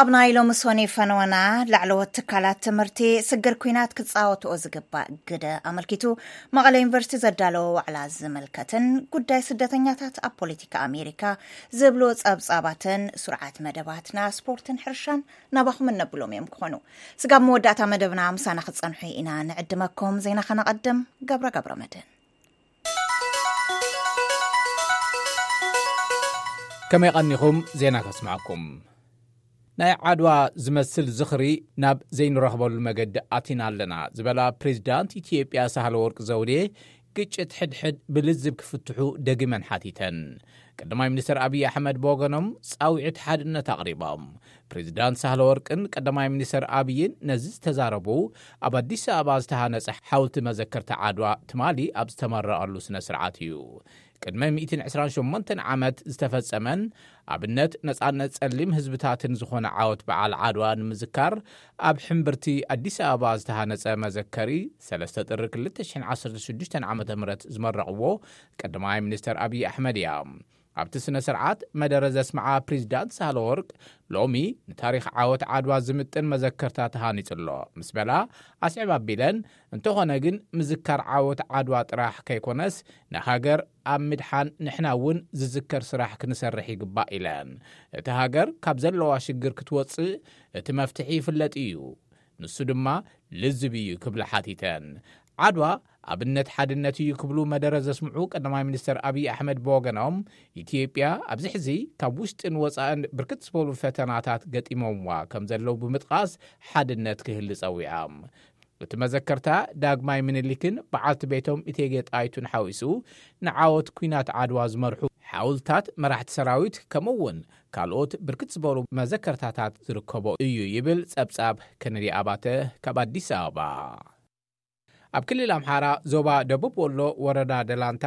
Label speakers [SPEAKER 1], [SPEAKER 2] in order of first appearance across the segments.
[SPEAKER 1] ኣብ ናይ ሎሚ ሶኒ ፈነወና ላዕለዎት ትካላት ትምህርቲ ስግር ኩናት ክፃወትኦ ዝግባእ ግደ ኣመልኪቱ መቐለ ዩኒቨርሲቲ ዘዳለዎ ዋዕላ ዝምልከትን ጉዳይ ስደተኛታት ኣብ ፖለቲካ ኣሜሪካ ዝብሉ ፀብፃባትን ስርዓት መደባትና ስፖርትን ሕርሻን ናባኹም እነብሎም እዮም ክኾኑ ስጋብ መወዳእታ መደብና ምሳና ክፀንሑ ኢና ንዕድመኩም ዜና ከነቐድም ገብረ ገብረ መድን
[SPEAKER 2] ከመይ ቐኒኹም ዜና ከስምዐኩም ናይ ዓድዋ ዝመስል ዝኽሪ ናብ ዘይንረኽበሉ መገዲ ኣቲና ኣለና ዝበላ ፕሬዚዳንት ኢትዮጵያ ሳህለ ወርቂ ዘውዴ ግጭት ሕድሕድ ብልዝብ ክፍትሑ ደጊመን ሓቲተን ቀዳማይ ሚኒስትር ኣብዪ ኣሕመድ ብወገኖም ፃውዒት ሓድነት ኣቕሪቦም ፕሬዚዳንት ሳህለወርቅን ቀዳማይ ሚኒስተር ኣብይን ነዚ ዝተዛረቡ ኣብ ኣዲስ ኣበባ ዝተሃነፀ ሓውልቲ መዘከርታ ዓድዋ ትማሊ ኣብ ዝተመረቐሉ ስነ ስርዓት እዩ። ቅድሚ ሚእትን ዕስራን ሸሞንተን ዓመት ዝተፈፀመን ኣብነት ነፃነት ፀሊም ህዝብታትን ዝኾነ ዓወት በዓል ዓድዋ ንምዝካር ኣብ ሕምብርቲ ኣዲስ ኣበባ ዝተሃነፀ መዘከሪ ሰለስተ ጥሪ ክልተ ሽሕን ዓሰርተ ሽዱሽተን ዓመተ ምህረት ዝመረቕዎ ቀዳማይ ሚኒስተር ኣብይ ኣሕመድ እያ። ኣብቲ ስነ ስርዓት መደረ ዘስምዓ ፕሪዚዳንት ሳህለወርቅ ሎሚ ንታሪኽ ዓወት ዓድዋ ዝምጥን መዘከርታ ተሃኒፁ ኣሎ ምስ በላ ኣስዕብ ኣቢለን እንተኾነ ግን ምዝካር ዓወት ዓድዋ ጥራሕ ከይኮነስ ንሃገር ኣብ ምድሓን ንሕና እውን ዝዝከር ስራሕ ክንሰርሕ ይግባእ ኢለን እቲ ሃገር ካብ ዘለዋ ሽግር ክትወፅእ እቲ መፍትሒ ይፍለጥ እዩ ንሱ ድማ ልዝብ እዩ ክብላ ሓቲተን ዓድዋ ኣብነት ሓድነት እዩ ክብሉ መደረ ዘስምዑ ቀዳማይ ሚኒስትር ኣብዪ ኣሕመድ ብወገኖም ኢትዮጵያ ኣብዚ ሕዚ ካብ ውሽጥን ወፃእን ብርክት ዝበሉ ፈተናታት ገጢሞምዋ ከም ዘለዉ ብምጥቓስ ሓድነት ክህሊ ፀዊዖም። እቲ መዘከርታ ዳግማይ ምኒልክን በዓልቲ ቤቶም እቴጌ ጣይቱን ሓዊሱ ንዓወት ኲናት ዓድዋ ዝመርሑ ሓውልታት መራሕቲ ሰራዊት ከምኡ እውን ካልኦት ብርክት ዝበሉ መዘከርታታት ዝርከቦ እዩ ይብል ፀብፃብ ከነዲ ኣባተ ካብ ኣዲስ ኣበባ። ኣብ ክልል ኣምሓራ ዞባ ደቡብ ወሎ ወረዳ ደላንታ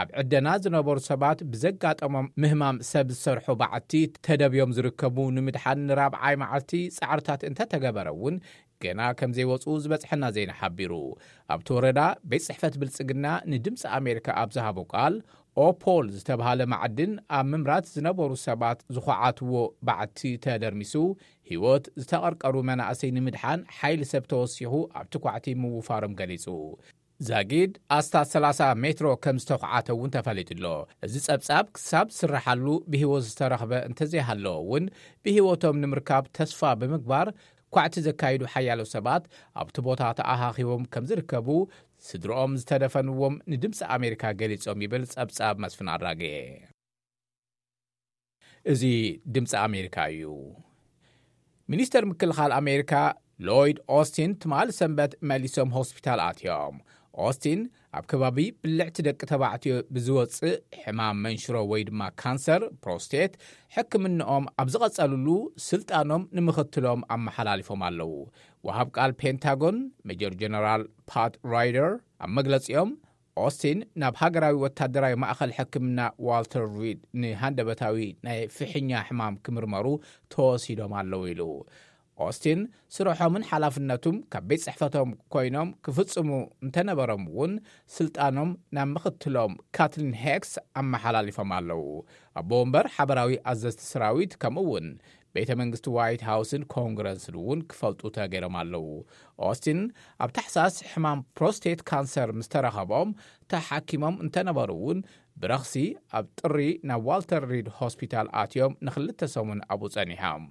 [SPEAKER 2] ኣብ ዕደና ዝነበሩ ሰባት ብዘጋጠሞም ምህማም ሰብ ዝሰርሖ በዓቲ ተደብዮም ዝርከቡ ንምድሓን ንራብዓይ መዓልቲ ፃዕርታት እንተተገበረ እውን ገና ከምዘይወፁ ዝበፅሐና ዜና ሓቢሩ። ኣብቲ ወረዳ ቤት ፅሕፈት ብልፅግና ንድምፂ ኣሜሪካ ኣብ ዝሃቦ ቃል ኦፖል ዝተብሃለ ማዕድን ኣብ ምምራት ዝነበሩ ሰባት ዝኹዓትዎ በዓቲ ተደርሚሱ ህይወት ዝተቐርቀሩ መናእሰይ ንምድሓን ሓይሊ ሰብ ተወሲኹ ኣብቲ ኳዕቲ ምውፋሮም ገሊጹ። ዛጊድ ኣስታት ሰላሳ ሜትሮ ከም ዝተኹዓተ እውን ተፈሊጡ'ሎ። እዚ ጸብጻብ ክሳብ ዝስረሓሉ ብህይወት ዝተረኽበ እንተዘይሃለወ እውን ብህይወቶም ንምርካብ ተስፋ ብምግባር ኳዕቲ ዘካይዱ ሓያሎ ሰባት ኣብቲ ቦታ ተኣኻኺቦም ከም ዝርከቡ ስድርኦም ዝተደፈንዎም ንድምጺ ኣሜሪካ ገሊጾም ይብል ጸብጻብ መስፍን ኣራጌ። እዚ ድምፂ ኣሜሪካ እዩ። ሚኒስተር ምክልኻል ኣሜሪካ ሎይድ ኦስቲን ትማል ሰንበት መሊሶም ሆስፒታል ኣትዮም። ኦስቲን ኣብ ከባቢ ብልዕቲ ደቂ ተባዕትዮ ብዝወፅእ ሕማም መንሽሮ ወይ ድማ ካንሰር ፕሮስቴት ሕክምንኦም ኣብ ዝቐጸልሉ ስልጣኖም ንምኽትሎም ኣመሓላሊፎም ኣለዉ። ወሃብ ቃል ፔንታጎን ሜጀር ጀነራል ፓት ራይደር ኣብ መግለፂኦም ኦስቲን ናብ ሃገራዊ ወታደራዊ ማእከል ሕክምና ዋልተር ሪድ ንሃንደበታዊ ናይ ፍሒኛ ሕማም ክምርመሩ ተወሲዶም ኣለዉ ኢሉ። ኦስቲን ስርሖምን ሓላፍነቱም ካብ ቤት ጽሕፈቶም ኮይኖም ክፍጽሙ እንተነበሮም እውን ስልጣኖም ናብ ምኽትሎም ካትሊን ሄክስ ኣመሓላሊፎም ኣለዉ። ኣቦ ወንበር ሓበራዊ ኣዘዝቲ ሰራዊት ከምኡ'ውን ቤተ መንግስቲ ዋይት ሃውስን ኮንግረስን እውን ክፈልጡ ተገይሮም ኣለዉ። ኦስቲን ኣብ ታሕሳስ ሕማም ፕሮስቴት ካንሰር ምስ ተረኸቦም ተሓኪሞም እንተነበሩ እውን ብረኽሲ ኣብ ጥሪ ናብ ዋልተር ሪድ ሆስፒታል ኣትዮም ንክልተ ሰሙን ኣብኡ ጸኒሖም።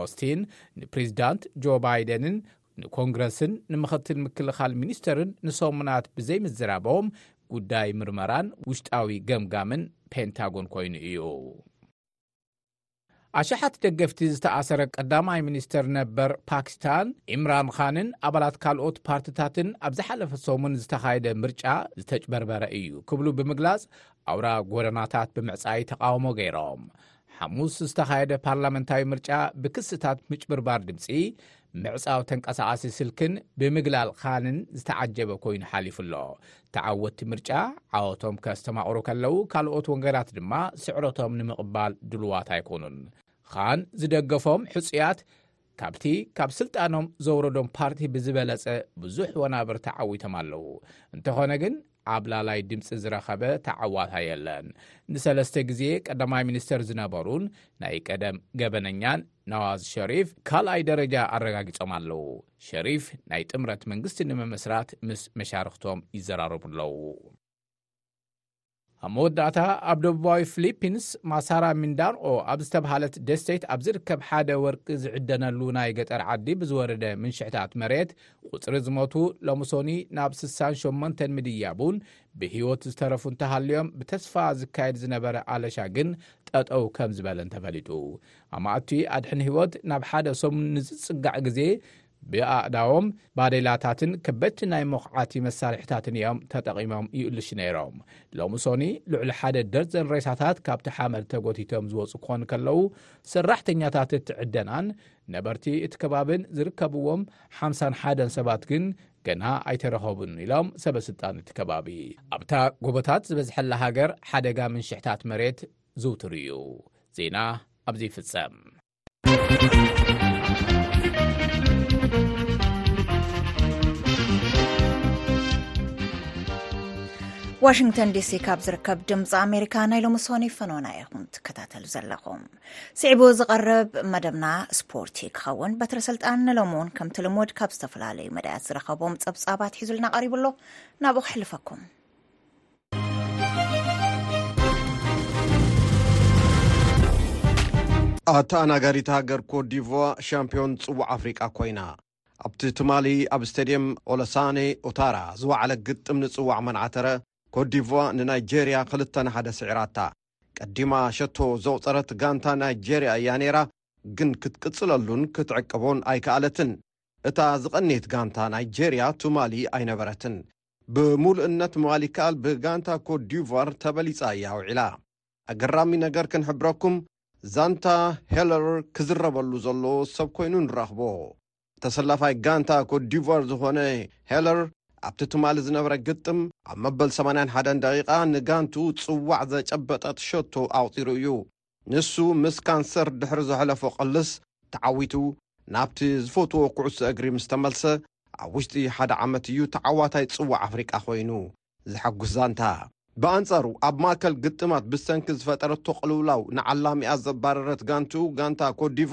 [SPEAKER 2] ኦስቲን ንፕሬዚዳንት ጆ ባይደንን ንኮንግረስን ንምኽትል ምክልኻል ሚኒስተርን ንሰሙናት ብዘይምዝራቦም ጉዳይ ምርመራን ውሽጣዊ ገምጋምን ፔንታጎን ኮይኑ እዩ። ኣሽሓት ደገፍቲ ዝተኣሰረ ቀዳማይ ሚኒስተር ነበር ፓኪስታን ኢምራን ኻንን ኣባላት ካልኦት ፓርትታትን ኣብ ዝሓለፈ ሰሙን ዝተኻየደ ምርጫ ዝተጭበርበረ እዩ ክብሉ ብምግላጽ ኣውራ ጎደናታት ብምዕጻይ ተቓውሞ ገይሮም ሓሙስ ዝተኻየደ ፓርላመንታዊ ምርጫ ብክስታት ምጭብርባር ድምፂ ምዕጻው ተንቀሳቓሲ ስልክን ብምግላል ኻንን ዝተዓጀበ ኮይኑ ሓሊፉ ኣሎ። ተዓወትቲ ምርጫ ዓወቶም ከስተማቕሩ ከለው ካልኦት ወገናት ድማ ስዕረቶም ንምቕባል ድሉዋት ኣይኮኑን። ኻን ዝደገፎም ሕጹያት ካብቲ ካብ ስልጣኖም ዘውረዶም ፓርቲ ብዝበለጸ ብዙሕ ወናብር ተዓዊቶም ኣለው። እንተኾነ ግን ዓብላላይ ድምፂ ዝረኸበ ተዓዋታይ የለን። ንሰለስተ ግዜ ቀዳማይ ሚኒስተር ዝነበሩን ናይ ቀደም ገበነኛን ነዋዝ ሸሪፍ ካልኣይ ደረጃ ኣረጋጊጾም ኣለዉ። ሸሪፍ ናይ ጥምረት መንግስቲ ንምምስራት ምስ መሻርኽቶም ይዘራረቡ ኣለዉ። ኣብ መወዳእታ ኣብ ደቡባዊ ፊሊፒንስ ማሳራ ሚንዳንኦ ኣብ ዝተብሃለት ደስተይት ኣብ ዝርከብ ሓደ ወርቂ ዝዕደነሉ ናይ ገጠር ዓዲ ብዝወረደ ምንሽሕታት መሬት ቁጽሪ ዝሞቱ ሎሚ ሶኑይ ናብ ስሳን ሸሞንተን ምድያቡን ብህይወት ዝተረፉ እንተሃልዮም ብተስፋ ዝካየድ ዝነበረ ኣለሻ ግን ጠጠው ከም ዝበለን ተፈሊጡ። ኣማእቲ ኣድሕን ህይወት ናብ ሓደ ሰሙን ንዝጽጋዕ ግዜ ብኣእዳዎም ባዴላታትን ከበድቲ ናይ መኹዓቲ መሳርሒታትን እዮም ተጠቒሞም ይእልሹ ነይሮም። ሎሚ ሶኑይ ልዕሊ ሓደ ደርዘን ሬሳታት ካብቲ ሓመድ ተጎቲቶም ዝወጹ ክኾኑ ከለው ሰራሕተኛታት እቲ ዕደናን ነበርቲ እቲ ከባብን ዝርከብዎም ሓምሳን ሓደን ሰባት ግን ገና ኣይተረኸቡን ኢሎም ሰበ ስልጣን እቲ ከባቢ ኣብታ ጎቦታት ዝበዝሐላ ሃገር ሓደጋ ምንሽሕታት መሬት ዝውትሩ እዩ ዜና ኣብዚ ይፍፀም
[SPEAKER 1] ዋሽንግተን ዲሲ ካብ ዝርከብ ድምፂ ኣሜሪካ ናይ ሎሚ ሶኒ ፈኖና ኢኹም ትከታተሉ ዘለኹም ስዒቡ ዝቐርብ መደብና ስፖርት እዩ ክኸውን በትረ ስልጣን ንሎም እውን ከምቲ ልሙድ ካብ ዝተፈላለዩ መዳያት ዝረኸቦም ፀብፃባት ሒዙልና ቀሪቡ ኣሎ ናብኡ ክሕልፈኩም
[SPEAKER 3] ኣተኣናጋሪት ሃገር ኮዲቮ ሻምፒዮን ፅዋዕ ኣፍሪቃ ኮይና ኣብቲ ትማሊ ኣብ ስተድየም ኦለሳኔ ኦታራ ዝወዕለ ግጥም ንፅዋዕ መንዓተረ ኮትዲቭዋ ንናይጀርያ ክልተ ን ሓደ ስዒራታ። ቀዲማ ሸቶ ዘቑጸረት ጋንታ ናይጀርያ እያ ነይራ፣ ግን ክትቅጽለሉን ክትዕቅቦን ኣይከኣለትን። እታ ዝቐነየት ጋንታ ናይጀርያ ትማሊ ኣይነበረትን። ብምሉእነት ምባል ይከኣል ብጋንታ ኮትዲቭዋር ተበሊጻ እያ ውዒላ። ኣገራሚ ነገር ክንሕብረኩም ዛንታ ሄለር ክዝረበሉ ዘሎ ሰብ ኮይኑ ንረኽቦ። ተሰላፋይ ጋንታ ኮትዲቫር ዝኾነ ሄለር ኣብቲ ትማሊ ዝነበረ ግጥም ኣብ መበል 81 ደቂቃ ንጋንትኡ ጽዋዕ ዘጨበጠት ሸቶ ኣቑጺሩ እዩ። ንሱ ምስ ካንሰር ድሕሪ ዘሕለፎ ቅልስ ተዓዊቱ ናብቲ ዝፈትዎ ኩዕሶ እግሪ ምስ ተመልሰ ኣብ ውሽጢ ሓደ ዓመት እዩ ተዓዋታይ ጽዋዕ ኣፍሪቃ ኮይኑ። ዘሐጉስ ዛንታ። ብኣንጻሩ ኣብ ማእከል ግጥማት ብሰንኪ ዝፈጠረቶ ቅልውላው ንዓላሚኣ ዘባረረት ጋንትኡ ጋንታ ኮትዲቫ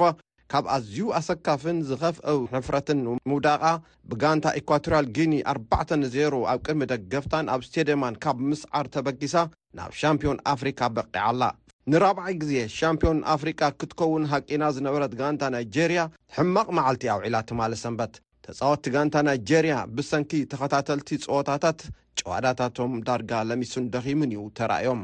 [SPEAKER 3] ካብ ኣዝዩ ኣሰካፍን ዝኸፍእ ሕፍረትን ምውዳቓ ብጋንታ ኢኳቶርያል ጊኒ ኣርባዕተ ን ዜሮ ኣብ ቅድሚ ደገፍታን ኣብ ስቴድየማን ካብ ምስዓር ተበጊሳ ናብ ሻምፕዮን ኣፍሪቃ በቒዓ ኣላ። ንራብዓይ ግዜ ሻምፕዮን ኣፍሪቃ ክትከውን ሃቂና ዝነበረት ጋንታ ናይጀርያ ሕማቕ መዓልቲ ኣውዒላ ትማሊ ሰንበት። ተጻወትቲ ጋንታ ናይጀርያ ብሰንኪ ተኸታተልቲ ጸወታታት ጭዋዳታቶም ዳርጋ ለሚሱን ደኺሙን እዩ ተራእዮም።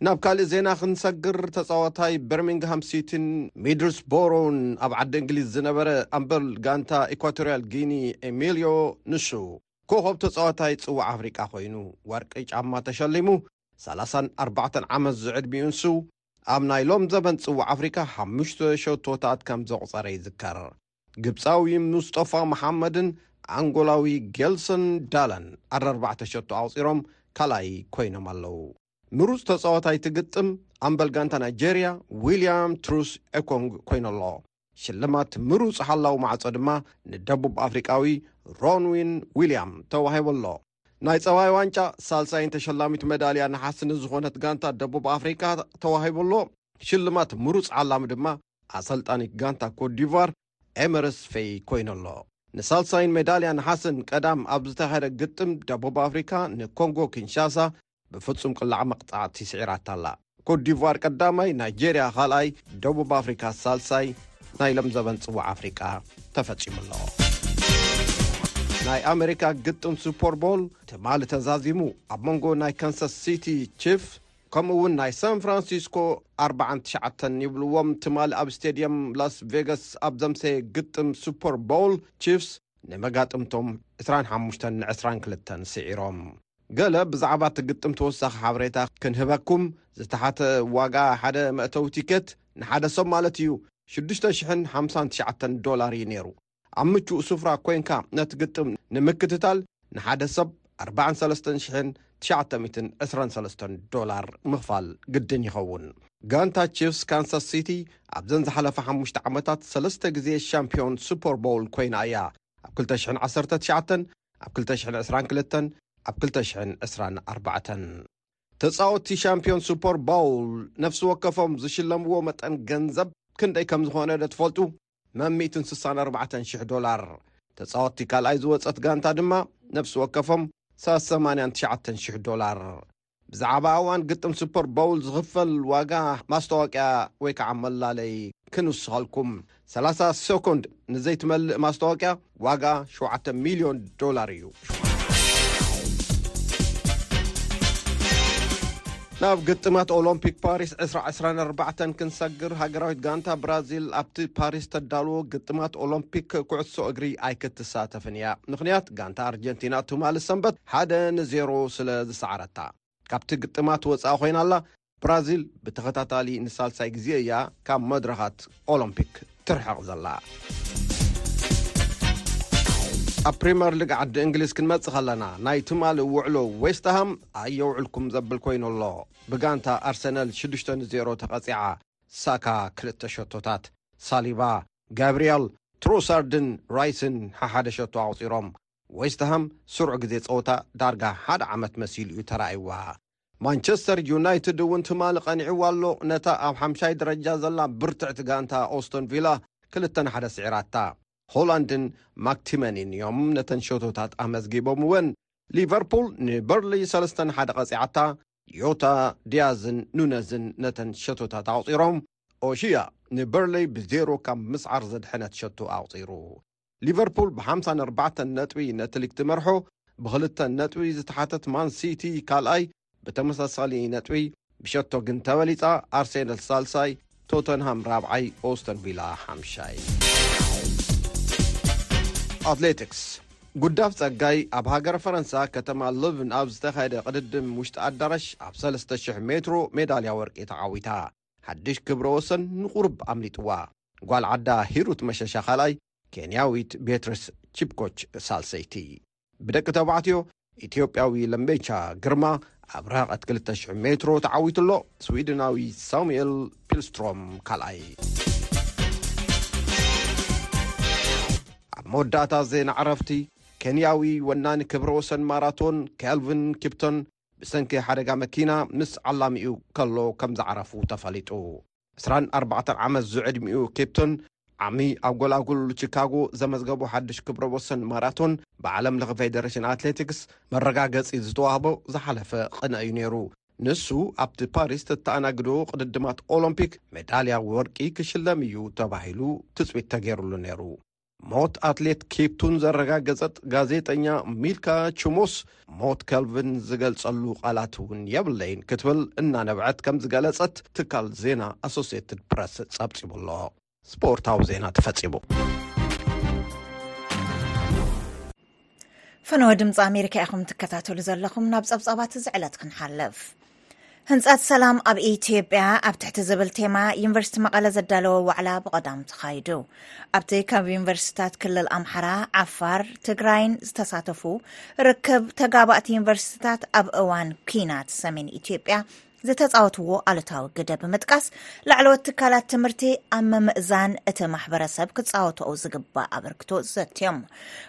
[SPEAKER 3] ናብ ካልእ ዜና ክንሰግር ተጻዋታይ በርሚንግሃም ሲቲን ሚድልስቦሮን ኣብ ዓዲ እንግሊዝ ዝነበረ ኣምበል ጋንታ ኢኳቶርያል ጊኒ ኤሚልዮ ንሱ ኮኸብ ተጻዋታይ ጽዋዕ ኣፍሪቃ ኮይኑ ወርቂ ጫማ ተሸሊሙ ሰላሳን ኣርባዕተን ዓመት ዝዕድሚኡ ንሱ ኣብ ናይ ሎም ዘበን ጽዋዕ ኣፍሪካ ሓሙሽተ ሸቶታት ከም ዘቑጸረ ይዝከር። ግብጻዊ ሙስጠፋ መሓመድን ኣንጎላዊ ጌልሰን ዳለን ኣረርባዕተ ሸቶ ኣቕጺሮም ካልኣይ ኮይኖም ኣለዉ። ምሩጽ ተጻዋታይ እቲ ግጥም ኣምበል ጋንታ ናይጀርያ ዊልያም ትሩስ ኤኮንግ ኮይኑ ኣሎ። ሽልማት ምሩጽ ሓላዊ ማዕጾ ድማ ንደቡብ ኣፍሪቃዊ ሮንዊን ዊልያም ተዋሂቡ ኣሎ። ናይ ፀባይ ዋንጫ ሳልሳይን ተሸላሚት መዳልያ ነሓስ ንዝኾነት ጋንታ ደቡብ ኣፍሪቃ ተዋሂቡ'ሎ። ሽልማት ምሩፅ ዓላሚ ድማ ኣሰልጣኒ ጋንታ ኮትዲቫር ኤመረስ ፌይ ኮይኑ'ሎ። ንሳልሳይን ሜዳልያ ነሓስን ቀዳም ኣብ ዝተኻየደ ግጥም ደቡብ ኣፍሪካ ንኮንጎ ኪንሻሳ ብፍጹም ቅላዕ መቕጻዕቲ ስዒራታ ኣላ። ኮትዲቫር ቀዳማይ፣ ናይጀርያ ካልኣይ፣ ደቡብ ኣፍሪካ ሳልሳይ ናይ ሎም ዘበን ጽዋዕ ኣፍሪቃ ተፈጺሙ ኣሎ። ናይ ኣመሪካ ግጥም ሱፐርቦል ትማሊ ተዛዚሙ ኣብ መንጎ ናይ ካንሳስ ሲቲ ቺፍ ከምኡ እውን ናይ ሳን ፍራንሲስኮ 49 ይብልዎም ትማሊ ኣብ ስቴድየም ላስ ቬጋስ ኣብ ዘምሰየ ግጥም ሱፐር ቦል ቺፍስ ንመጋጥምቶም 25 ን22 ስዒሮም ገለ ብዛዕባ እቲ ግጥም ተወሳኺ ሓበሬታ ክንህበኩም፣ ዝተሓተ ዋጋ ሓደ መእተዊ ቲኬት፣ ንሓደ ሰብ ማለት እዩ፣ ሽዱሽተ ሽሕን ሓምሳን ትሽዓተን ዶላር እዩ ነይሩ። ኣብ ምቹእ ስፍራ ኰይንካ ነቲ ግጥም ንምክትታል ንሓደ ሰብ ኣርባዓን ሰለስተን ሽሕን ትሽዓተ ሚእትን ዕስራን ሰለስተን ዶላር ምኽፋል ግድን ይኸውን። ጋንታ ቺፍስ ካንሳስ ሲቲ ኣብዘን ዝሓለፋ ሓሙሽተ ዓመታት ሰለስተ ግዜ ሻምፕዮን ሱፐር ቦውል ኰይና እያ። ኣብ ክልተ ሽሕን ዓሰርተ ትሽዓተን፣ ኣብ ክልተ ሽሕን ዕስራን ክልተን፣ ኣብ ክልተ ሽሕን ዕስራን ኣርባዕተን። ተጻወትቲ ሻምፕዮን ሱፐር ባውል ነፍሲ ወከፎም ዝሽለምዎ መጠን ገንዘብ ክንደይ ከም ዝኾነ ዶ ትፈልጡ? መም ሚእትን ስሳን ኣርባዕተን ሽሕ ዶላር። ተጻወትቲ ካልኣይ ዝወጸት ጋንታ ድማ ነፍሲ ወከፎም ሰሰማንያን ትሽዓተን ሽሕ ዶላር። ብዛዕባ እዋን ግጥም ሱፐር ቦውል ዝኽፈል ዋጋ ማስታወቅያ ወይ ከዓ መላለይ ክንውስኸልኩም። ሰላሳ ሰኮንድ ንዘይትመልእ ማስታወቅያ ዋጋ ሸውዓተ ሚልዮን ዶላር እዩ። ናብ ግጥማት ኦሎምፒክ ፓሪስ 224 ክንሰግር ሃገራዊት ጋንታ ብራዚል ኣብቲ ፓሪስ ተዳልዎ ግጥማት ኦሎምፒክ ኩዕሶ እግሪ ኣይክትሳተፍን እያ ምክንያት ጋንታ ኣርጀንቲና ትማሊ ሰንበት ሓደ ን ዜሮ ስለ ዝሰዓረታ ካብቲ ግጥማት ወጻኢ ኮይና ኣላ። ብራዚል ብተኸታታሊ ንሳልሳይ ግዜ እያ ካብ መድረኻት ኦሎምፒክ ትርሕቕ ዘላ። ኣብ ፕሪመር ሊግ ዓዲ እንግሊዝ ክንመጽእ ከለና ናይ ትማሊ ውዕሎ ዌስትሃም ኣየውዕልኩም ዘብል ኮይኑ ኣሎ። ብጋንታ ኣርሰነል ሽዱሽተ ን ዜሮ ተቐጺዓ። ሳካ ክልተ ሸቶታት፣ ሳሊባ፣ ጋብሪየል፣ ትሮሳርድን ራይስን ሓሓደ ሸቶ ኣቑጺሮም። ዌስትሃም ስሩዕ ግዜ ጸወታ ዳርጋ ሓደ ዓመት መሲሉ'ዩ ተራእይዋ። ማንቸስተር ዩናይትድ'ውን ትማሊ ቀኒዕዋ ኣሎ፣ ነታ ኣብ ሓምሻይ ደረጃ ዘላ ብርትዕቲ ጋንታ ኦስቶን ቪላ ክልተ ን ሓደ ስዒራታ። ሆላንድን ማክቲመኒን'ዮም ነተን ሸቶታት ኣመዝጊቦምወን። ሊቨርፑል ንበርንሊ ሰለስተ ን ሓደ ቀጺዓታ፣ ዮታ፣ ዲያዝን ኑነዝን ነተን ሸቶታት ኣቑጺሮም፣ ኦሺያ ንበርንለይ ብዜሮ ካብ ምስዓር ዘድሐነት ሸቶ ኣቑጺሩ። ሊቨርፑል ብሓምሳን ኣርባዕተን ነጥቢ ነቲ ሊግ ትመርሖ፣ ብኽልተ ነጥቢ ዝተሓተት ማን ሲቲ ካልኣይ ብተመሳሳሊ ነጥቢ ብሸቶ ግን ተበሊጻ፣ ኣርሴነል ሳልሳይ፣ ቶተንሃም ራብዓይ፣ ኦስተን ቪላ ሓምሻይ። ኣትሌቲክስ፣ ጉዳፍ ጸጋይ ኣብ ሃገረ ፈረንሳ ከተማ ሉቭን ኣብ ዝተኻየደ ቅድድም ውሽጢ ኣዳራሽ ኣብ ሰለስተ ሽሕ ሜትሮ ሜዳልያ ወርቂ ተዓዊታ። ሓድሽ ክብረ ወሰን ንቑሩብ ኣምሊጥዋ። ጓል ዓዳ ሂሩት መሸሻ ካልኣይ፣ ኬንያዊት ቤትረስ ቺፕኮች ሳልሰይቲ። ብደቂ ተባዕትዮ ኢትዮጵያዊ ለምቤቻ ግርማ ኣብ ርሕቐት ክልተ ሽሕ ሜትሮ ተዓዊቱ ኣሎ፣ ስዊድናዊ ሳሙኤል ፒልስትሮም ካልኣይ። ኣብ መወዳእታ ዜና ዕረፍቲ፣ ኬንያዊ ወናኒ ክብረ ወሰን ማራቶን ኬልቪን ኪፕቶን ብሰንኪ ሓደጋ መኪና ምስ ዓላሚኡ ከሎ ከም ዝዓረፉ ተፈሊጡ። ዕስራን ኣርባዕተን ዓመት ዝዕድሚኡ ኬፕቶን ዓሚ ኣብ ጎላጉል ቺካጎ ዘመዝገቦ ሓድሽ ክብረ ወሰን ማራቶን ብዓለም ለኸ ፌደሬሽን ኣትሌቲክስ መረጋገጺ ዝተዋህቦ ዝሓለፈ ቕነ እዩ ነይሩ። ንሱ ኣብቲ ፓሪስ ተተኣናግዶ ቕድድማት ኦሎምፒክ ሜዳልያ ወርቂ ክሽለም እዩ ተባሂሉ ትጽቢት ተገይሩሉ ነይሩ። ሞት ኣትሌት ኬፕቱን ዘረጋገጸት ጋዜጠኛ ሚልካ ቹሙስ ሞት ከልቪን ዝገልጸሉ ቃላት እውን የብለይን ክትብል እናነብዐት ከም ዝገለጸት ትካል ዜና ኣሶሴትድ ፕረስ ጸብጺቡ ኣሎ። ስፖርታዊ ዜና ተፈጺሙ።
[SPEAKER 1] ፈነወ ድምፂ ኣሜሪካ ኢኹም ትከታተሉ ዘለኹም ናብ ፀብፃባት እዚ ዕለት ክንሓልፍ ህንፀት ሰላም ኣብ ኢትዮጵያ ኣብ ትሕቲ ዝብል ቴማ ዩኒቨርሲቲ መቐለ ዘዳለወ ዋዕላ ብቐዳም ተኻይዱ ኣብቲ ካብ ዩኒቨርሲቲታት ክልል ኣምሓራ ዓፋር ትግራይን ዝተሳተፉ ርክብ ተጋባእቲ ዩኒቨርሲቲታት ኣብ እዋን ኲናት ሰሜን ኢትዮጵያ ዝተፃወትዎ ኣሉታዊ ግደ ብምጥቃስ ላዕለዎት ትካላት ትምህርቲ ኣብ ምምእዛን እቲ ማሕበረሰብ ክፃወትኦ ዝግባእ ኣበርክቶ ዘትዮም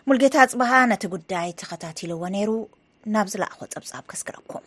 [SPEAKER 1] ሙልጌታ ኣፅበሃ ነቲ ጉዳይ ተኸታቲልዎ ነይሩ ናብ ዝለኣኾ ፀብፃብ ከስግረኩም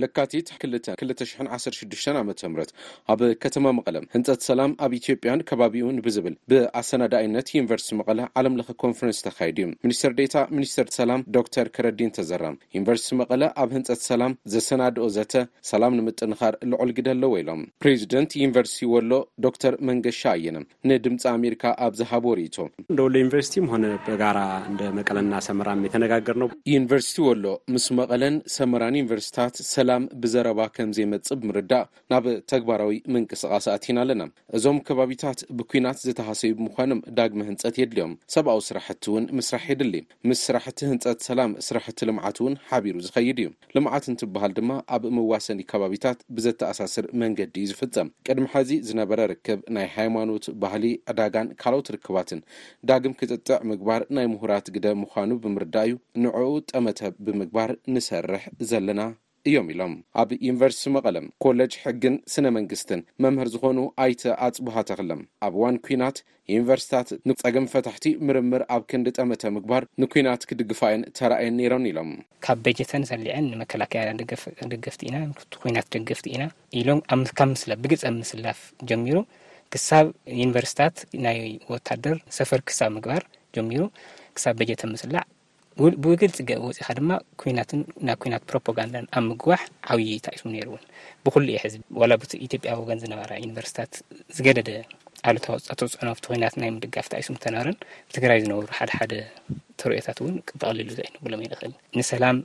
[SPEAKER 4] ለካቲት 22016 ዓ ም ኣብ ከተማ መቐለ ህንፀት ሰላም ኣብ ኢትዮጵያን ከባቢኡን ብዝብል ብኣሰናዳኢነት ዩኒቨርሲቲ መቐለ ዓለም ለኸ ኮንፈረንስ ተኻይዱ እዩ ሚኒስትር ዴታ ሚኒስትር ሰላም ዶክተር ከረዲን ተዘራ ዩኒቨርሲቲ መቐለ ኣብ ህንፀት ሰላም ዘሰናድኦ ዘተ ሰላም ንምጥንኻር ልዑል ግደ ኣለዎ ኢሎም። ፕሬዚደንት ዩኒቨርሲቲ ወሎ ዶክተር መንገሻ ኣየነ ንድምፂ ኣሜሪካ ኣብ ዝሃብዎ ሪኢቶ፣
[SPEAKER 5] እንደ ወሎ ዩኒቨርሲቲም ሆነ በጋራ እንደ መቀለና ሰመራም የተነጋገር ነው።
[SPEAKER 4] ዩኒቨርሲቲ ወሎ ምስ መቐለን ሰመራን ዩኒቨርሲታት ሰላም ብዘረባ ከምዘይመፅእ ብምርዳእ ናብ ተግባራዊ ምንቅስቓስ ኣቲና ኣለና። እዞም ከባቢታት ብኲናት ዝተሃሰዩ ብምዃኖም ዳግመ ህንፀት የድልዮም፣ ሰብኣዊ ስራሕቲ እውን ምስራሕ የድሊ። ምስ ስራሕቲ ህንፀት ሰላም ስራሕቲ ልምዓት እውን ሓቢሩ ዝኸይድ እዩ። ልምዓት እንትበሃል ድማ ኣብ መዋሰኒ ከባቢታት ብዘተኣሳስር መንገዲ እዩ ዝፍፀም። ቅድሚ ሐዚ ዝነበረ ርክብ ናይ ሃይማኖት፣ ባህሊ፣ ዕዳጋን ካልኦት ርክባትን ዳግም ክጥጥዕ ምግባር ናይ ምሁራት ግደ ምዃኑ ብምርዳእ እዩ ንዕኡ ጠመተ ብምግባር ንሰርሕ ዘለና እዮም ኢሎም ኣብ ዩኒቨርሲቲ መቐለ ኮለጅ ሕግን ስነ መንግስትን መምህር ዝኾኑ ኣይተ ኣፅብሃ ተኽለ፣ ኣብ እዋን ኲናት ዩኒቨርሲታት ንፀገም ፈታሕቲ ምርምር ኣብ ክንዲ ጠመተ ምግባር ንኲናት ክድግፋ እየን ተራእየን ነይረን ኢሎም።
[SPEAKER 6] ካብ በጀተን ሰሊዐን ንመከላከያ ደገፍቲ ኢና፣ ንኲናት ደገፍቲ ኢና ኢሎም ካብ ምስላፍ ብግልፂ ኣብ ምስላፍ ጀሚሩ ክሳብ ዩኒቨርሲታት ናይ ወታደር ሰፈር ክሳብ ምግባር ጀሚሩ ክሳብ በጀተን ምስላዕ ብግልፂ ወፂእኻ ድማ ኩናትን ናይ ኩናት ፕሮፖጋንዳን ኣብ ምግዋሕ ዓብዪ ታኢሱ ነይሩ እውን ብኹሉ እየ ሕዚ ዋላ ብቲ ኢትዮጵያ ወገን ዝነበራ ዩኒቨርሲታት ዝገደደ ኣሉታዊ ተፅዕኖ ኣብቲ ኩናት ናይ ምድጋፍ ታኢሱ እንተነበረን ብትግራይ ዝነበሩ ሓደ ሓደ ተርእዮታት እውን ብቐሊሉ ዘይንብሎም ኣይንኽእል ንሰላም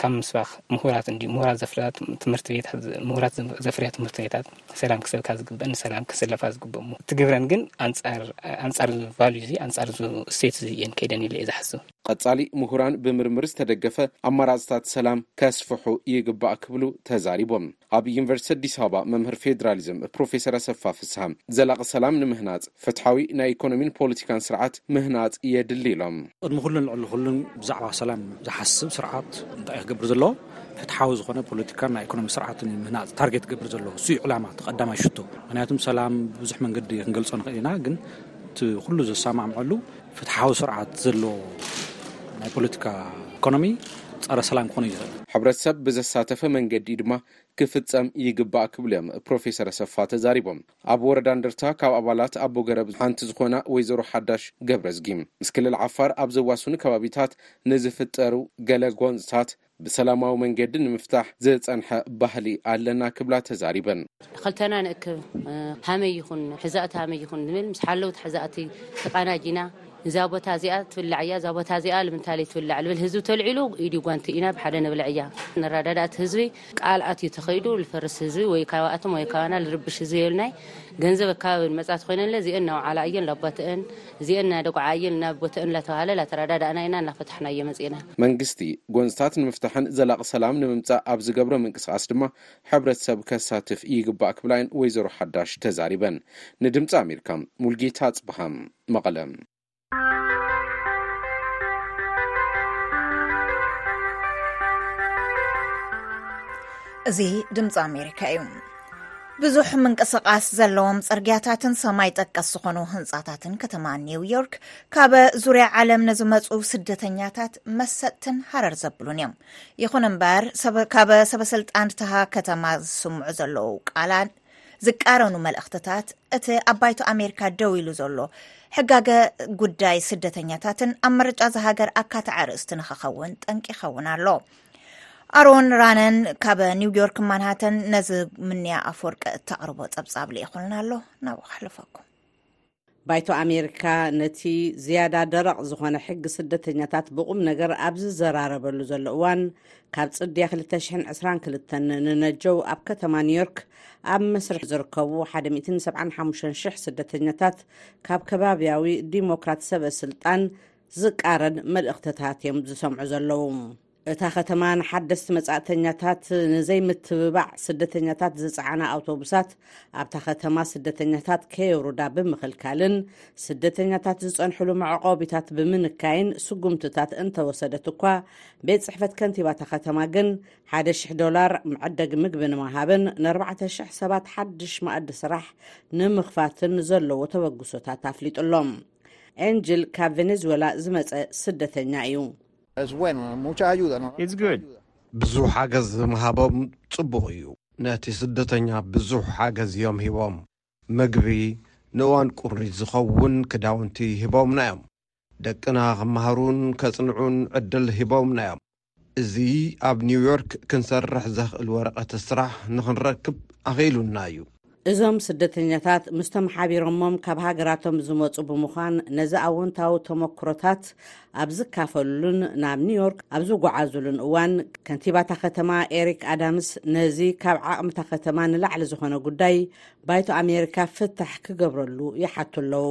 [SPEAKER 6] ካብ ምስባኽ ምሁራት እንድዩ ምሁራት ዘፍርያ ትምህርቲ ቤታት ምሁራት ዘፍርያ ትምህርቲ ቤታት ሰላም ክሰብካ ዝግበን ንሰላም ክስለፋ ዝግበሙ እትግብረን ግን ኣንጻር ኣንጻር ቫልዩ እዚ ኣንጻር እዚ እሴት እዚ እየን ከይደን ኢለ እየ ዝሓስብ።
[SPEAKER 4] ቐፃሊ ምሁራን ብምርምር ዝተደገፈ ኣማራፅታት ሰላም ከስፍሑ ይግባእ ክብሉ ተዛሪቦም። ኣብ ዩኒቨርሲቲ ኣዲስ ኣበባ መምህር ፌዴራሊዝም ፕሮፌሰር ኣሰፋ ፍስሃ፣ ዘላቒ ሰላም ንምህናፅ ፍትሓዊ ናይ ኢኮኖሚን ፖለቲካን ስርዓት ምህናፅ የድሊ ኢሎም።
[SPEAKER 7] ቅድሚ ኩሉን ልዕሊ ኩሉን ብዛዕባ ሰላም ዝሓስብ ስርዓት እንታይ እዩ ክገብር ዘለዎ? ፍትሓዊ ዝኾነ ፖለቲካን ናይ ኢኮኖሚ ስርዓትን እዩ ምህናፅ ታርጌት ክገብር ዘለዎ። እሱ እዩ ዕላማ፣ እቲ ቀዳማይ ሽቶ። ምክንያቱም ሰላም ብብዙሕ መንገዲ ክንገልፆ ንኽእል ኢና፣ ግን እቲ ኩሉ ዘሰማምዐሉ፣ ፍትሓዊ ስርዓት ዘለዎ ናይ ፖለቲካ ኢኮኖሚ ፀረ ሰላም ክኾን እዩ ዝኽእል።
[SPEAKER 4] ሕብረተሰብ ብዘሳተፈ መንገዲ እዩ ድማ ክፍፀም ይግባእ ክብሉ እዮም ፕሮፌሰር ኣሰፋ ተዛሪቦም። ኣብ ወረዳ እንደርታ ካብ ኣባላት ኣቦ ገረብ ሓንቲ ዝኾና ወይዘሮ ሓዳሽ ገብረዝጊ ምስ ክልል ዓፋር ኣብ ዘዋስኑ ከባቢታት ንዝፍጠሩ ገለ ጎንፅታት ብሰላማዊ መንገዲ ንምፍታሕ ዝፀንሐ ባህሊ ኣለና ክብላ ተዛሪበን።
[SPEAKER 8] ንክልተና ንእክብ ሃመይ ይኹን ሕዛእቲ ሃመይ ይኹን ዝብል ምስ ሓለውቲ ሕዛእቲ ተቃናጂና እዛ ቦታ እዚኣ ትብላዕ እያ እዛ ቦታ እዚኣ ልምንታለይ ትብላዕ ልብል ህዝቢ ተልዒሉ ኢድዩ ጓንቲ ኢና ብሓደ ንብልዕ እያ ንራዳዳእቲ ህዝቢ ቃል ኣትዩ ተኸይዱ ልፈርስ ህዝቢ ወይ ካባኣቶም ወይ ካባና ልርብሽ ህዝቢ የብልናይ ገንዘብ ኣካባቢ ንመፃት ኮይነለ እዚአን ናውዓላ እየን ላባተአን እዚኤን እናደጉዓ ኢየን ናብ ቦተእን ላተባህለ ላተራዳዳእና ኢና እናፈታሕናዮ መጺእና።
[SPEAKER 4] መንግስቲ፣ ጎንጽታት ንምፍታሕን ዘላቂ ሰላም ንምምጻእ ኣብ ዝገብሮ ምንቅስቓስ ድማ ሕብረተሰብ ከሳትፍ ይግባእ ክብላ እየን ወይዘሮ ሓዳሽ ተዛሪበን። ንድምጺ ኣሜሪካ ሙልጌታ ኣጽብሃ መቐለ።
[SPEAKER 1] እዚ ድምፂ ኣሜሪካ እዩ። ብዙሕ ምንቅስቓስ ዘለዎም ጽርግያታትን ሰማይ ጠቀስ ዝኾኑ ህንፃታትን ከተማ ኒው ዮርክ ካብ ዙርያ ዓለም ንዝመፁ ስደተኛታት መሰጥትን ሃረር ዘብሉን እዮም ይኹን እምበር ካብ ሰበስልጣን እታ ከተማ ዝስምዑ ዘለዉ ቃላት ዝቃረኑ መልእኽትታት እቲ ኣብ ባይቶ ኣሜሪካ ደው ኢሉ ዘሎ ሕጋገ ጉዳይ ስደተኛታትን ኣብ ምርጫ ዝሃገር ኣካታዕ ርእስቲ ንክኸውን ጠንቂ ይኸውን ኣሎ ኣሮን ራነን ካብ ኒውዮርክ ማንሃተን ነዚ ምንያ ኣፍወርቂ እተቕርቦ ጸብጻብ ልኢኹልና ኣሎ ናብ ክሕልፈኩም
[SPEAKER 9] ባይቶ ኣሜሪካ ነቲ ዝያዳ ደረቕ ዝኾነ ሕጊ ስደተኛታት ብቑም ነገር ኣብ ዝዘራረበሉ ዘሎ እዋን ካብ ፅድያ 222 ንነጀው ኣብ ከተማ ኒውዮርክ ኣብ መስርሒ ዝርከቡ 175,000 ስደተኛታት ካብ ከባብያዊ ዲሞክራት ሰበ ስልጣን ዝቃረን መልእኽትታት እዮም ዝሰምዑ ዘለዉ። እታ ከተማ ንሓደስቲ መጻእተኛታት ንዘይምትብባዕ ስደተኛታት ዝጸዓና ኣውቶቡሳት ኣብታ ከተማ ስደተኛታት ከየውርዳ ብምኽልካልን ስደተኛታት ዝጸንሕሉ መዕቆቢታት ብምንካይን ስጉምትታት እንተወሰደት እኳ ቤት ጽሕፈት ከንቲባታ ከተማ ግን 1,000 ዶላር መዐደጊ ምግቢ ንምሃብን ን4,000 ሰባት ሓድሽ መኣዲ ስራሕ ንምኽፋትን ዘለዎ ተበግሶታት ኣፍሊጡሎም። ኤንጅል ካብ ቬነዝወላ ዝመጸ ስደተኛ እዩ።
[SPEAKER 3] ብዙሕ ሓገዝ ምሃቦም ጽቡቕ እዩ። ነቲ ስደተኛ ብዙሕ ሓገዝ እዮም ሂቦም። መግቢ፣ ንእዋን ቁሪ ዝኸውን ክዳውንቲ ሂቦምና እዮም። ደቅና ክመሃሩን ከጽንዑን ዕድል ሂቦምና እዮም። እዚ ኣብ ኒውዮርክ ክንሰርሕ ዘኽእል ወረቐት ስራሕ ንኽንረክብ ኣኽኢሉና እዩ።
[SPEAKER 9] እዞም ስደተኛታት ምስቶም ሓቢሮሞም ካብ ሃገራቶም ዝመጹ ብምዃን ነዚ ኣወንታዊ ተመክሮታት ኣብ ዝካፈሉሉን ናብ ኒውዮርክ ኣብ ዝጓዓዙሉን እዋን ከንቲባታ ከተማ ኤሪክ ኣዳምስ ነዚ ካብ ዓቕምታ ከተማ ንላዕሊ ዝኾነ ጉዳይ ባይቶ ኣሜሪካ ፍታሕ ክገብረሉ ይሓቱ ኣለዉ።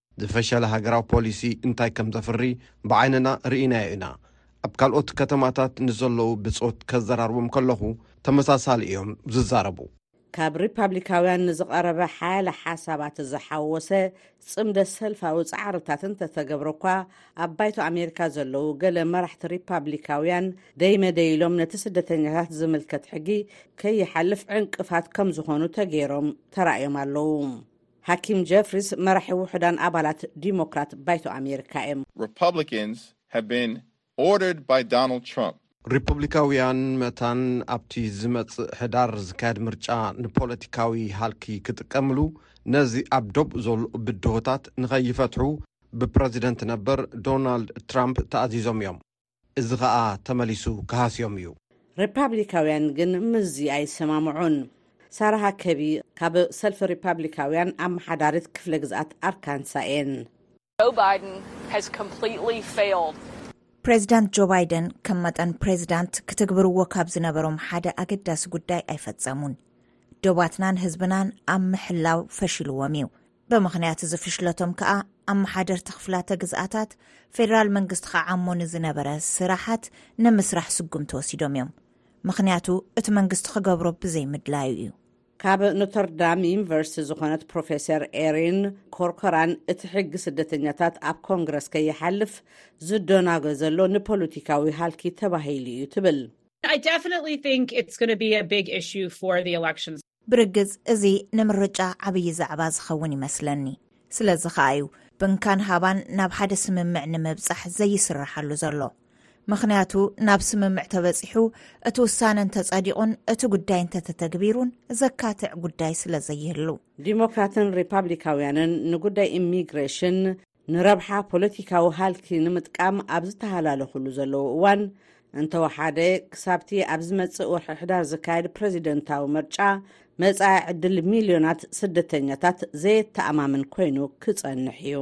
[SPEAKER 3] ዝፈሸለ ሃገራዊ ፖሊሲ እንታይ ከም ዘፍሪ ብዓይንና ርኢናዮ ኢና። ኣብ ካልኦት ከተማታት ንዘለዉ ብጾት ከዘራርቦም ከለኹ ተመሳሳሊ እዮም ዝዛረቡ።
[SPEAKER 9] ካብ ሪፓብሊካውያን ንዝቐረበ ሓያለ ሓሳባት ዝሓወሰ ጽምደ ሰልፋዊ ጻዕርታት እንተተገብረ'ኳ፣ ኣብ ባይቶ ኣሜሪካ ዘለዉ ገለ መራሕቲ ሪፓብሊካውያን ደይመደይ ኢሎም ነቲ ስደተኛታት ዝምልከት ሕጊ ከይሓልፍ ዕንቅፋት ከም ዝኾኑ ተገይሮም ተራእዮም ኣለዉ። ሃኪም ጀፍሪስ መራሒ ውሑዳን ኣባላት ዲሞክራት ባይቶ ኣሜሪካ
[SPEAKER 10] እም።
[SPEAKER 3] Republicans have been ordered by Donald Trump. ሪፑብሊካውያን መታን ኣብቲ ዝመጽእ ሕዳር ዝካየድ ምርጫ ንፖለቲካዊ ሃልኪ ክጥቀምሉ ነዚ ኣብ ዶብ ዘሎ ብድሆታት ንኸይፈትሑ ብፕረዚደንት ነበር ዶናልድ ትራምፕ ተኣዚዞም እዮም። እዚ ኸኣ ተመሊሱ ክሃስዮም እዩ።
[SPEAKER 9] ሪፓብሊካውያን ግን ምስዚ ኣይሰማምዑን። ሳራ ሃከቢ ካብ ሰልፊ ሪፓብሊካውያን ኣመሓዳሪት ክፍለ ግዝኣት ኣርካንሳ እየን።
[SPEAKER 1] ፕሬዚዳንት ጆ ባይደን ከም መጠን ፕሬዚዳንት ክትግብርዎ ካብ ዝነበሮም ሓደ ኣገዳሲ ጉዳይ ኣይፈፀሙን። ዶባትናን ህዝብናን ኣብ ምሕላው ፈሺልዎም እዩ። ብምኽንያት እዚ ፍሽለቶም ከኣ ኣመሓደርቲ ክፍላተ ግዝኣታት ፌደራል መንግስቲ ክዓሞ ንዝነበረ ስራሓት ንምስራሕ ስጉምቲ ወሲዶም እዮም ምኽንያቱ እቲ መንግስቲ ክገብሮ ብዘይምድላዩ እዩ
[SPEAKER 9] ካብ ኖተርዳም ዩኒቨርሲቲ ዝኾነት ፕሮፌሰር ኤሪን ኮርኮራን እቲ ሕጊ ስደተኛታት ኣብ ኮንግረስ ከይሓልፍ ዝደናጎ ዘሎ ንፖለቲካዊ ሃልኪ ተባሂሉ እዩ ትብል
[SPEAKER 11] I definitely think it's going to be a big issue for the elections.
[SPEAKER 1] ብርግጽ እዚ ንምርጫ ዓብዪ ዛዕባ ዝኸውን ይመስለኒ። ስለዚ ኸኣ እዩ ብንካን ሃባን ናብ ሓደ ስምምዕ ንምብጻሕ ዘይስረሓሉ ዘሎ። ምኽንያቱ ናብ ስምምዕ ተበጺሑ እቲ ውሳነ እንተጸዲቑን እቲ ጉዳይ እንተተተግቢሩን ዘካትዕ ጉዳይ ስለ ዘይህሉ።
[SPEAKER 9] ዲሞክራትን ሪፓብሊካውያንን ንጉዳይ ኢሚግሬሽን ንረብሓ ፖለቲካዊ ሃልኪ ንምጥቃም ኣብ ዝተሃላለኹሉ ዘለዉ እዋን፣ እንተወሓደ ክሳብቲ ኣብ ዝመጽእ ወርሒ ሕዳር ዝካየድ ፕረዚደንታዊ ምርጫ፣ መጻኢ ዕድል ሚልዮናት ስደተኛታት ዘየተኣማምን ኮይኑ ክጸንሕ እዩ።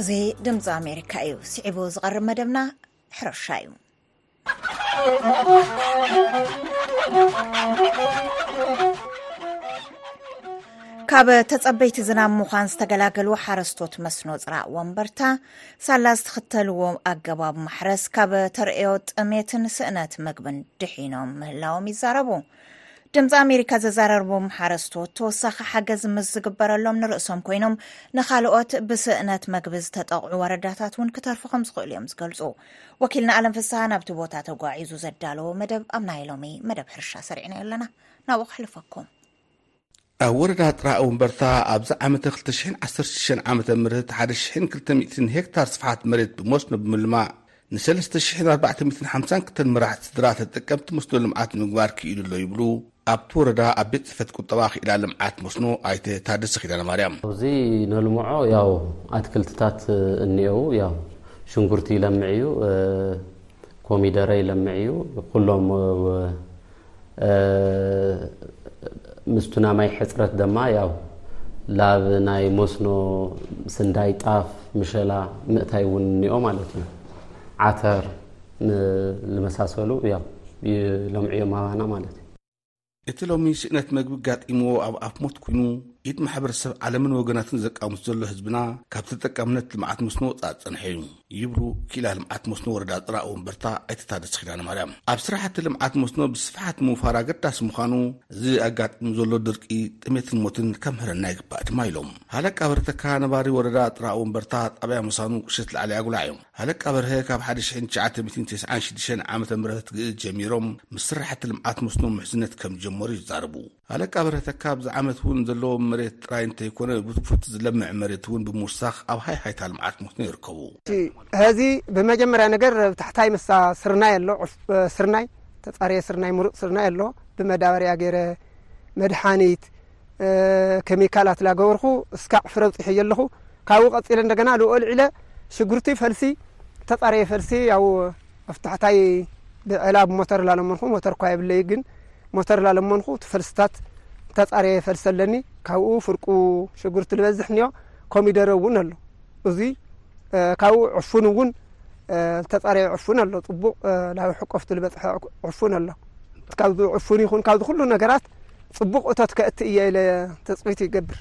[SPEAKER 1] እዚ ድምፂ ኣሜሪካ እዩ። ስዒቡ ዝቐርብ መደብና ሕርሻ እዩ። ካብ ተጸበይቲ ዝናብ ምዃን ዝተገላገሉ ሓረስቶት መስኖ ፅራእ ወንበርታ ሳላ ዝተኽተልዎ ኣገባብ ማሕረስ ካብ ተርእዮ ጥሜትን ስእነት ምግብን ድሒኖም ምህላዎም ይዛረቡ ድምፂ ኣሜሪካ ዘዛረርቦም ሓረስቶት ተወሳኺ ሓገዝ ምስ ዝግበረሎም ንርእሶም ኮይኖም ንካልኦት ብስእነት መግቢ ዝተጠቕዑ ወረዳታት እውን ክተርፉ ከም ዝኽእሉ እዮም ዝገልፁ ወኪልና ኣለም ፍስሃ ናብቲ ቦታ ተጓዒዙ ዘዳለዎ መደብ ኣብ ናይ ሎሚ መደብ ሕርሻ ሰሪዕናዮ ኣለና ናብኡ ክሕልፈኩም
[SPEAKER 12] ኣብ ወረዳ ጥራእ ወንበርታ ኣብዚ ዓመተ 216 ዓ ም 1200 ሄክታር ስፍሓት መሬት ብመስኖ ብምልማእ ን3452 መራሕቲ ስድራ ተጠቀምቲ መስኖ ልምዓት ንምግባር ክኢሉ ኣሎ ይብሉ ኣብቲ ወረዳ ኣብ ቤት ፅሕፈት ቁጠባ ክኢላ ልምዓት መስኖ ኣይተ ታደሰ ኪዳነማርያም።
[SPEAKER 13] ኣብዚ ነልምዖ ያው ኣትክልትታት እኒኤው ያው ሽንጉርቲ ይለምዕ እዩ፣ ኮሚደረ ይለምዕ እዩ፣ ኩሎም ምስቱና ማይ ሕፅረት ደማ ያው ላብ ናይ መስኖ ስንዳይ፣ ጣፍ፣ ምሸላ ምእታይ እውን እኒኦ ማለት እዩ። ዓተር ንዝመሳሰሉ ያው ይለምዕዮም ኣባና ማለት እዩ።
[SPEAKER 12] እቲ ሎሚ ስእነት መግቢ ጋጢምዎ ኣብ ኣፍ ሞት ኩይኑ ኢድ ማሕበረሰብ ዓለምን ወገናትን ዘቃምስ ዘሎ ህዝብና ካብ ተጠቃምነት ልምዓት መስኖ ወፃእ ዝፀንሐ እዩ ይብሉ ክኢላ ልምዓት መስኖ ወረዳ ፅራእ ወንበርታ ኣይተ ታደሰ ኪዳነ ማርያም። ኣብ ስራሕቲ ልምዓት መስኖ ብስፍሓት ምውፋር ኣገዳሲ ምዃኑ እዚ ኣጋጢሙ ዘሎ ድርቂ ጥሜትን ሞትን ከምህረና ይግባእ ድማ ኢሎም። ሃለቃ በረተካ ነባሪ ወረዳ ጥራእ ወንበርታ ጣብያ መሳኑ ቁሸት ላዕሊ ኣጉላዕ እዮም። ሃለቃ በርሀ ካብ ሓደ ሽሕን ትሽዓተ ሚእትን ተስዓን ሽዱሽተን ዓመተ ምህረት ግእዝ ጀሚሮም ምስ ስራሕቲ ልምዓት መስኖ ምሕዝነት ከም ዝጀመሩ ይዛረቡ። ሃለቃ በርሀ ተካ ኣብዚ ዓመት እውን ዘለዎም መሬት ጥራይ እንተይኮነ ብትፉት ዝለምዕ መሬት እውን ብምውሳኽ ኣብ ሃይሃይታ ልምዓት መስኖ ይርከቡ።
[SPEAKER 14] እቲ ሐዚ ብመጀመርያ ነገር ኣብ ታሕታይ ምስታ ስርናይ ኣሎ ዑፍ ስርናይ ተፃረየ ስርናይ ሙሩፅ ስርናይ ኣሎ ብመዳበርያ ገይረ መድሓኒት ከሚካላት ላገበርኩ እስካዕ ፍረ ኣብፂሐዮ ኣለኹ ካብኡ ቀፂለ እንደገና ልኡ ኣልዒለ ሽጉርቲ ፈልሲ ተፃረየ ፈልሲ ያው ኣብታሕታይ ብዕላ ብሞተር ላለመንኩ ሞተር እኳ የብለይ ግን ሞተር ላለመንኩ እቲ ፈልስታት ተፃረየ ፈልሲ ኣለኒ ካብኡ ፍርቁ ሽጉርቲ ዝበዝሕ እኒኦ ኮሚደረ እውን ኣሎ እዚ ካብኡ ዕፉን እውን ዝተፃረየ ዕፉን ኣሎ ፅቡቅ ላዊ ሕቆፍቲ ዝበፅሐ ዕፉን ኣሎ ካብዚ ዕፉን ይኹን ካብዚ ኩሉ ነገራት ፅቡቕ እቶት ከእቲ እየ ኢለ ትፅቢት ይገብር።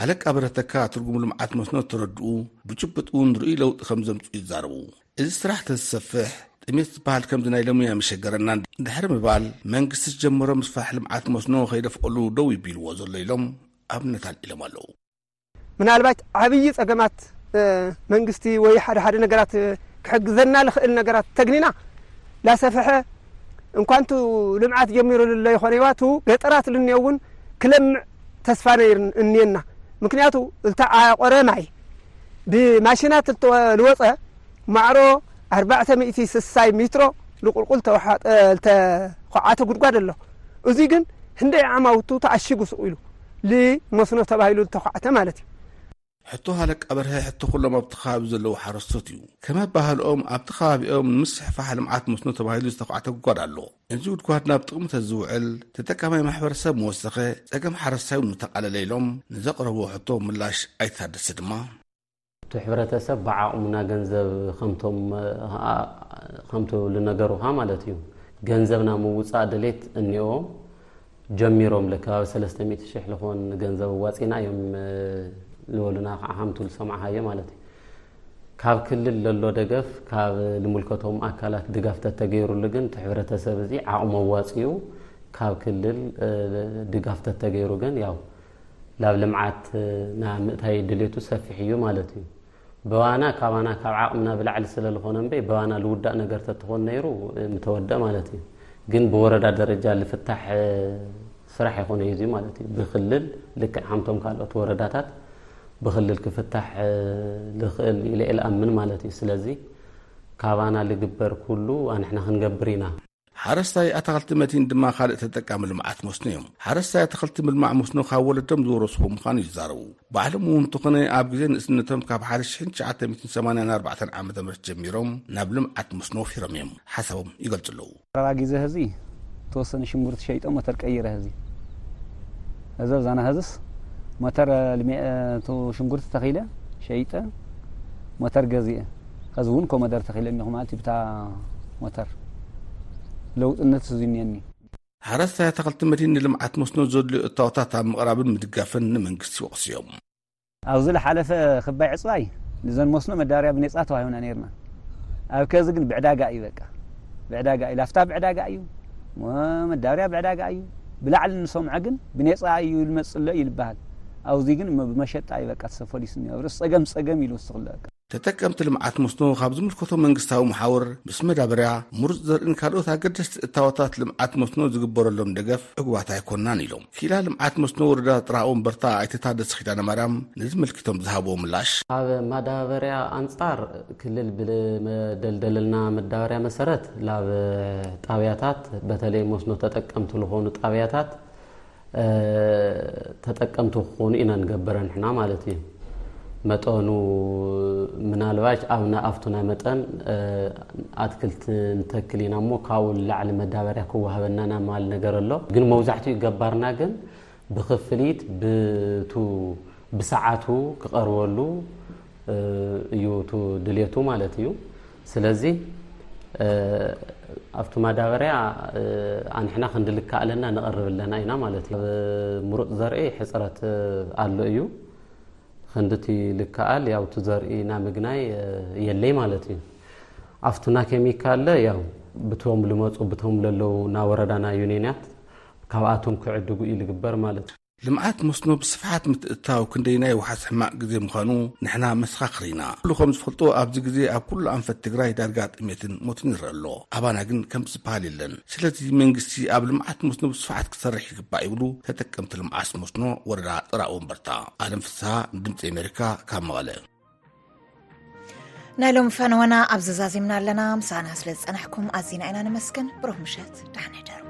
[SPEAKER 12] ሃለቃ በርሀ ተካ ትርጉም ልምዓት መስኖ እተረድኡ፣ ብጭብጥ እውን ርእይ ለውጢ ከም ዘምፅኡ ይዛረቡ። እዚ ስራሕ ተዝሰፍሕ ጥሜት ዝበሃል ከምዚ ናይ ሎሚ ኣይምሸገረናን ድሕሪ ምባል መንግስቲ ዝጀመሮ ምስፋሕ ልምዓት መስኖ ከይደፍኦሉ ደው ዩ ቢልዎ ዘሎ ኢሎም ኣብነት ኣልዒሎም ኣለዉ።
[SPEAKER 14] ምናልባት ዓብዪ ፀገማት መንግስቲ ወይ ሓደ ሓደ ነገራት ክሕግዘና ልኽእል ነገራት ተግኒና ላሰፈሐ እንኳንቱ ልምዓት ጀሚሩ ልለ ይኾነ ይዋቱ ገጠራት ልንዮ እውን ክለምዕ ተስፋ ነይር እኒየና ምክንያቱ ዝተዓቆረ ማይ ብማሽናት ልወፀ ማዕሮ ኣርባዕተ ሚእቲ ስሳይ ሚትሮ ንቁልቁል ዝተዃዓተ ጉድጓድ ኣሎ እዙይ ግን ህንደይ ዓማውቱ ተኣሽጉ ስቑ ኢሉ ል መስኖ ተባሂሉ ዝተዃዕተ ማለት እዩ።
[SPEAKER 12] ሕቶ ሃለቃ በርሀ ሕቶ ኩሎም ኣብቲ ከባቢ ዘለዉ ሓረስቶት እዩ። ከም ኣበሃህልኦም ኣብቲ ከባቢኦም ንምስፍሕፋሕ ልምዓት መስኖ ተባሂሉ ዝተዃዕተ ጉድጓድ ኣሎ። እዚ ጉድጓድ ናብ ጥቕሚ ተዝውዕል ተጠቃማይ ማሕበረሰብ ምወሰኸ፣ ፀገም ሓረስታይ እውን ምተቓለለ ኢሎም ንዘቕረብዎ ሕቶ ምላሽ ኣይተ ታደሰ ድማ፣
[SPEAKER 13] እቲ ሕብረተሰብ ብዓቕሙ እና ገንዘብ ከምቲ ልነገሩኻ ማለት እዩ ገንዘብ ናብ ምውፃእ ድሌት እኒኦዎም ጀሚሮም ለከባቢ ሰለስተ ሚእቲ ሽሕ ልኾን ገንዘብ ኣዋፂና እዮም ልበሉና ከዓ ከምቲ ዝሰማዕኻዮ ማለት እዩ ካብ ክልል ለሎ ደገፍ ካብ ልምልከቶም ኣካላት ድጋፍ ተተገይሩሉ ግን እቲ ሕብረተሰብ እዚ ዓቕሙ ኣዋፅኡ ካብ ክልል ድጋፍ ተተገይሩ ግን ያው ናብ ልምዓት ን ምእታይ ድሌቱ ሰፊሕ እዩ ማለት እዩ። በባና ካባና ካብ ዓቕምና ብላዕሊ ስለልኾነ እምበይ በባና ልውዳእ ነገር ተትኾን ነይሩ ምተወድኣ ማለት እዩ። ግን ብወረዳ ደረጃ ልፍታሕ ስራሕ ይኾነ እዩ እዙይ ማለት እዩ። ብክልል ልክዕ ሃምቶም ካልኦት ወረዳታት ብክልል ክፍታሕ ልኽእል እዩ ኢለ እኣምን ማለት እዩ። ስለዚ ካባና ልግበር ኩሉ ኣንሕና ክንገብር ኢና።
[SPEAKER 12] ሓረስታይ ኣታኽልቲ መቲን ድማ ካልእ ተጠቃሚ ልምዓት መስኖ እዮም። ሓረስታይ ኣታኽልቲ ምልማዕ መስኖ ካብ ወለዶም ዝወረስዎ ምዃኑ ይዛረቡ። ባዕሎም እውን እንተኾነ ኣብ ግዜ ንእስነቶም ካብ 1984 ዓ ም ጀሚሮም ናብ ልምዓት መስኖ ወፊሮም እዮም። ሓሳቦም ይገልጹ ኣለዉ።
[SPEAKER 15] ቀረባ ግዜ ህዚ ተወሰነ ሽንጉርቲ ሸይጦ ሞተር ቀይረ ህዚ እዚ ኣብዛና ህዝስ ሞተር ልሜ ሽንጉርቲ ተኺለ ሸይጠ ሞተር ገዚኤ ሐዚ ውን ኮመደር ተኺለ እኒኹ ማለት እዩ ብታ ሞተር ለውጥነትስ እዙይ እኒሀኒ።
[SPEAKER 12] ሓረስታይ ኣታኽልቲ መድሂን ንልምዓት መስኖ ዘድልዩ እታወታት ኣብ ምቕራብን ምድጋፍን ንመንግስቲ ወቕሲዮም።
[SPEAKER 15] ኣብ ዝለሓለፈ ክባይ ዕፅባይ ንዘን መስኖ መዳበርያ ብኔፃ ተዋሂብና ነይርና። ኣብ ከዚ ግን ብዕዳጋ እዩ በቃ ብዕዳጋ እዩ ላፍታ ብዕዳጋ እዩ መዳበርያ ብዕዳጋ እዩ ብላዕሊ እንሰምዖ ግን ብኔፃ እዩ ልመፅእ ኣሎ እዩ ልበሃል። ኣብዚ ግን ብመሸጣ እዩ በቃ ተሰፈሊሱ እኒኦ። ርእሲ ፀገም ፀገም ኢሉ ወስኽ ኣሎ በቃ።
[SPEAKER 12] ተጠቀምቲ ልምዓት መስኖ ካብ ዝምልከቶ መንግስታዊ መሓውር ምስ መዳበርያ፣ ምሩፅ ዘርእን ካልኦት ኣገደስቲ እታወታት ልምዓት መስኖ ዝግበረሎም ደገፍ ዕጉባት ኣይኮናን ኢሎም ክኢላ ልምዓት መስኖ ወረዳ ጥራኦምበርታ ኣይተ ታደሰ ኪዳነማርያም ነዚ መልኪቶም ብዝሃብዎ ምላሽ።
[SPEAKER 13] ካብ ማዳበርያ ኣንፃር ክልል ብልመደልደለልና መዳበርያ መሰረት ላብ ጣብያታት በተለይ መስኖ ተጠቀምቲ ልኾኑ ጣብያታት ተጠቀምቲ ክኾኑ ኢና ንገብረ ንሕና ማለት እዩ መጠኑ ምናልባሽ ኣብ ንኣፍቱና መጠን ኣትክልቲ ንተክል ኢና እሞ ካብኡ ንላዕሊ መዳበርያ ክወሃበና ናብ ማል ነገር ኣሎ ግን መብዛሕትኡ ገባርና ግን ብክፍሊት ብቱ ብሰዓቱ ክቐርበሉ እዩ ቱ ድሌቱ ማለት እዩ ስለዚ ኣብቲ ማዳበርያ ኣንሕና ክንዲ ልካኣለና ነቕርብ ኣለና ኢና ማለት እዩ ምሩፅ ዘርኢ ሕፅረት ኣሎ እዩ ክንዲ እቲ ልካኣል ያው እቲ ዘርኢ ና ምግናይ የለይ ማለት እዩ ኣብቲ ና ኬሚካለ ያው ብቶም ልመፁ ብቶም ለለዉ ና ወረዳና ዩኒንያት ካብኣቶም ክዕድጉ እዩ ልግበር ማለት እዩ
[SPEAKER 12] ልምዓት መስኖ ብስፍሓት ምትእትታው ክንደይናይ ውሓስ ሕማቕ ግዜ ምዃኑ ንሕና መሰኻኽር ኢና። ኩሉ ከም ዝፈልጦ ኣብዚ ግዜ ኣብ ኩሉ ኣንፈት ትግራይ ዳርጋ ጥሜትን ሞትን ይረኣ ኣሎ። ኣባና ግን ከምዚ ዝበሃል የለን። ስለዚ መንግስቲ ኣብ ልምዓት መስኖ ብስፍሓት ክሰርሕ ይግባእ ይብሉ ተጠቀምቲ ልምዓስ መስኖ ወረዳ ጥራእ ወንበርታ። ኣለም ፍስሃ ንድምፂ ኣሜሪካ ካብ መቐለ።
[SPEAKER 1] ናይ ሎሚ ፈነወና ኣብዚ ዛዚምና ኣለና ምሳና ስለ ዝፀናሕኩም ኣዚና ኢና ነመስግን ብሩህ ምሸት ዳሕና ይደሩ